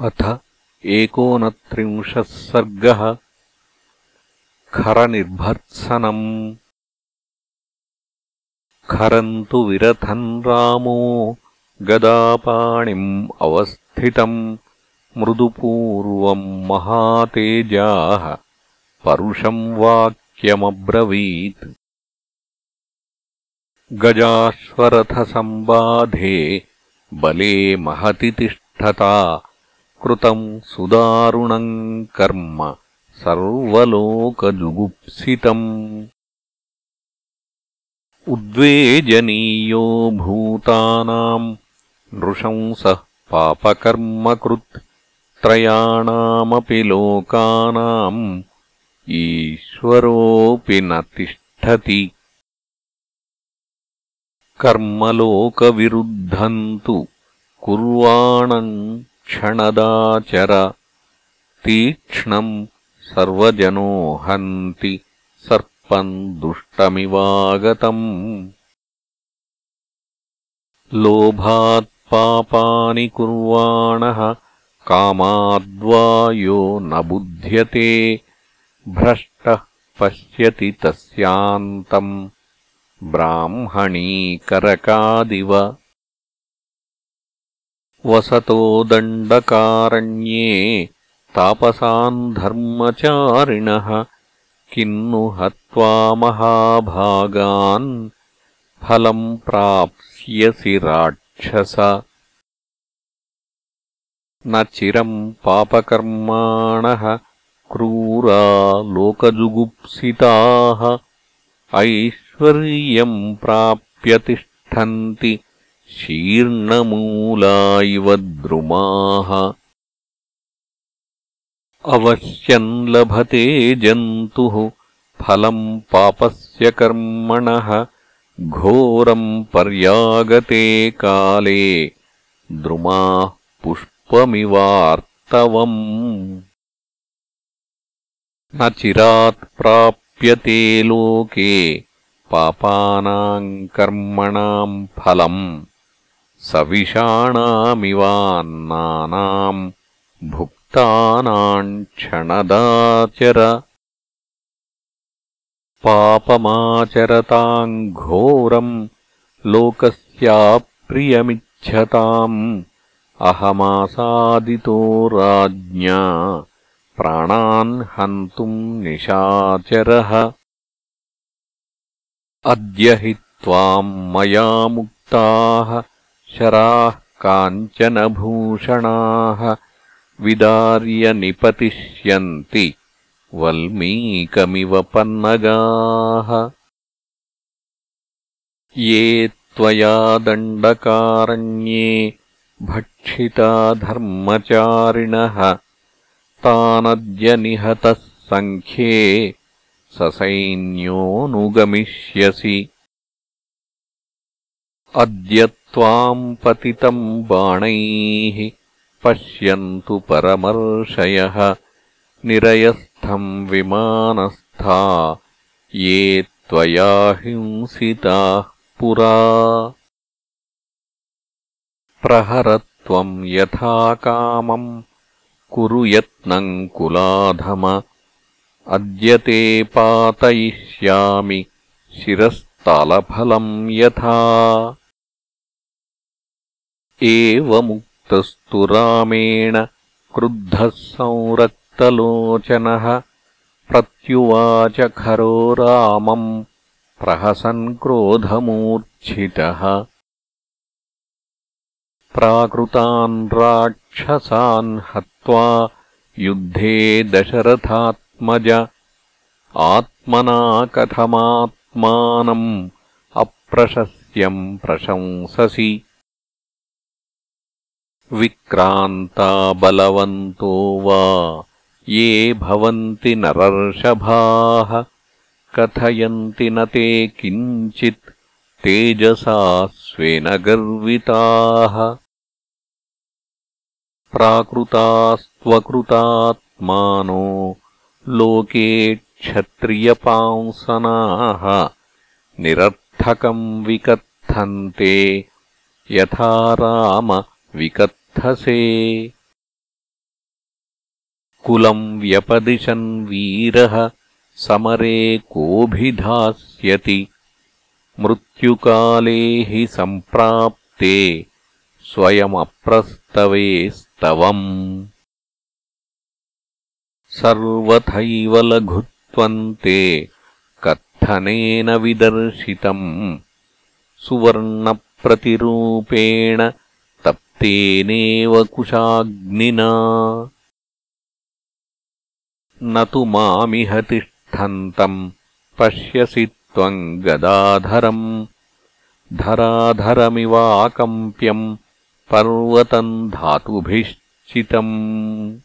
अथ एकोनत्रिंशः सर्गः खरनिर्भर्त्सनम् खरम् तु विरथन् रामो गदापाणिम् अवस्थितम् मृदुपूर्वम् महातेजाः परुषम् वाक्यमब्रवीत्। गजाश्वरथसम्बाधे बले महति तिष्ठता कृतम् सुदारुणम् कर्म सर्वलोकजुगुप्सितम्। उद्वेजनीयो भूतानाम् नृशंसः पापकर्मकृत् त्रयाणामपि लोकानाम् ईश्वरोऽपि न तिष्ठति। कर्मलोकविरुद्धम् तु कुर्वाणम् क्षणदाचर तीक्ष्णम् सर्वजनो हन्ति सर्पम् दुष्टमिवागतम्। लोभात्पापानि कुर्वाणः कामाद्वा यो न बुध्यते भ्रष्टः पश्यति तस्यान्तम्। ब्राह्मणीकरकादिव वसतो दण्डकारण्ये तापसान् धर्मचारिणः। किन्नु हत्वा महाभागान् फलम् प्राप्स्यसि राक्षस। न चिरम् पापकर्माणः क्रूरा लोकजुगुप्सिताः। ऐश्वर्यम् प्राप्य तिष्ठन्ति शीर्णमूला इव द्रुमाः अवश्यम् लभते जन्तुः फलम् पापस्य कर्मणः। घोरम् पर्यागते काले द्रुमाः पुष्पमिवार्तवम्। न चिरात् प्राप्यते लोके पापानाम् कर्मणाम् फलम् सविषाणामिवान्नानाम् भुक्तानाम् क्षणदाचर पापमाचरताम् घोरम् लोकस्याप्रियमिच्छताम् अहमासादितो राज्ञा प्राणान् हन्तुम् निशाचरः। अद्य हि त्वाम् मया मुक्ताः शराः काञ्चनभूषणाः विदार्य निपतिष्यन्ति वल्मीकमिव पन्नगाः। ये त्वया दण्डकारण्ये भक्षिता धर्मचारिणः तानद्य निहतः सङ्ख्ये ससैन्योऽनुगमिष्यसि। अद्य त्वाम् पतितम् बाणैः पश्यन्तु परमर्षयः निरयस्थम् विमानस्था ये त्वया हिंसिताः पुरा। प्रहरत्वम् यथा कामम् कुरु यत्नम् कुलाधम अद्य ते पातयिष्यामि शिरस्तालफलम् यथा एवमुक्तस्तु रामेण क्रुद्धः संरक्तलोचनः प्रत्युवाच खरो रामम् प्रहसन् क्रोधमूर्च्छितः। प्राकृतान् राक्षसान् हत्वा युद्धे दशरथात्मज आत्मना कथमात्मानम् अप्रशस्यम् प्रशंससि विक्रान्ता बलवन्तो वा ये भवन्ति नरर्षभाः कथयन्ति न ते किञ्चित् तेजसा स्वेन गर्विताः। प्राकृतास्त्वकृतात्मानो लोके क्षत्रियपांसनाः निरर्थकम् विकथन्ते यथा राम कुलम् व्यपदिशन् वीरः समरे कोऽभिधास्यति। मृत्युकाले हि सम्प्राप्ते स्वयमप्रस्तवेस्तवम्। सर्वथैव लघुत्वन्ते कत्थनेन विदर्शितम्। सुवर्णप्रतिरूपेण तप्तेनेव कुशाग्निना। न तु मामिह तिष्ठन्तम् पश्यसि त्वम् गदाधरम्। धराधरमिवाकम्प्यम् पर्वतम् धातुभिश्चितम्।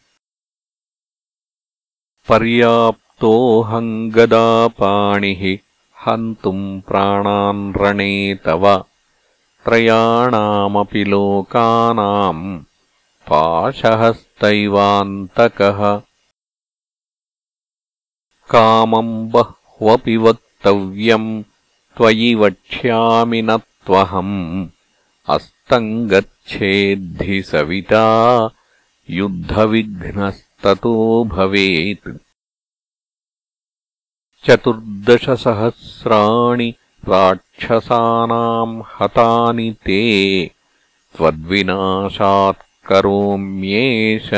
पर्याप्तोऽहम् गदापाणिः हन्तुम् प्राणान् रणे तव त्रयाणामपि लोकानाम् पाशहस्तैवान्तकः। कामम् बह्वपि वक्तव्यम् त्वयि वक्ष्यामि न त्वहम्। अस्तम् गच्छेद्धि सविता युद्धविघ्नस्ततो भवेत्। चतुर्दशसहस्राणि राक्षसानाम् हतानि ते त्वद्विनाशात् करोम्येष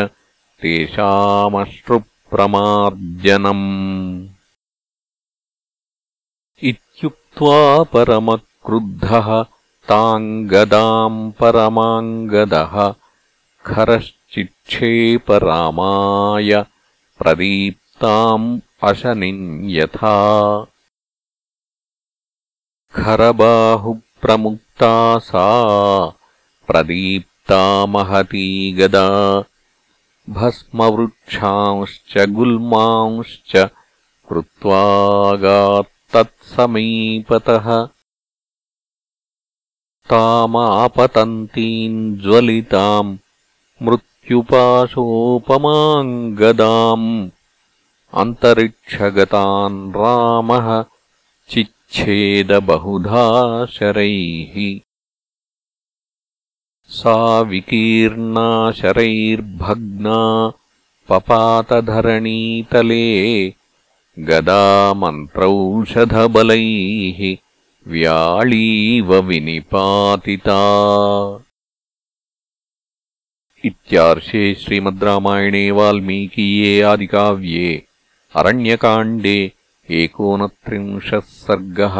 तेषामश्रुप्रमार्जनम्। इत्युक्त्वा परमक्रुद्धः ताम् गदाम् परमाङ्गदः खरश्चिक्षेपरामाय प्रदीप्ताम् अशनिम् यथा खरबाहुप्रमुक्ता सा प्रदीप्ता महती गदा। भस्मवृक्षांश्च गुल्मांश्च कृत्वागात्तत्समीपतः। तामापतन्तीम् ज्वलिताम् मृत्युपाशोपमाम् गदाम् अन्तरिक्षगतान् रामः चिच्छेदबहुधा शरैः सा विकीर्णा शरैर्भग्ना पपातधरणीतले गदा मन्त्रौषधबलैः व्याळीव विनिपातिता। इत्यार्षे श्रीमद्रामायणे वाल्मीकीये आदिकाव्ये अरण्यकाण्डे एकोनत्रिंशः सर्गः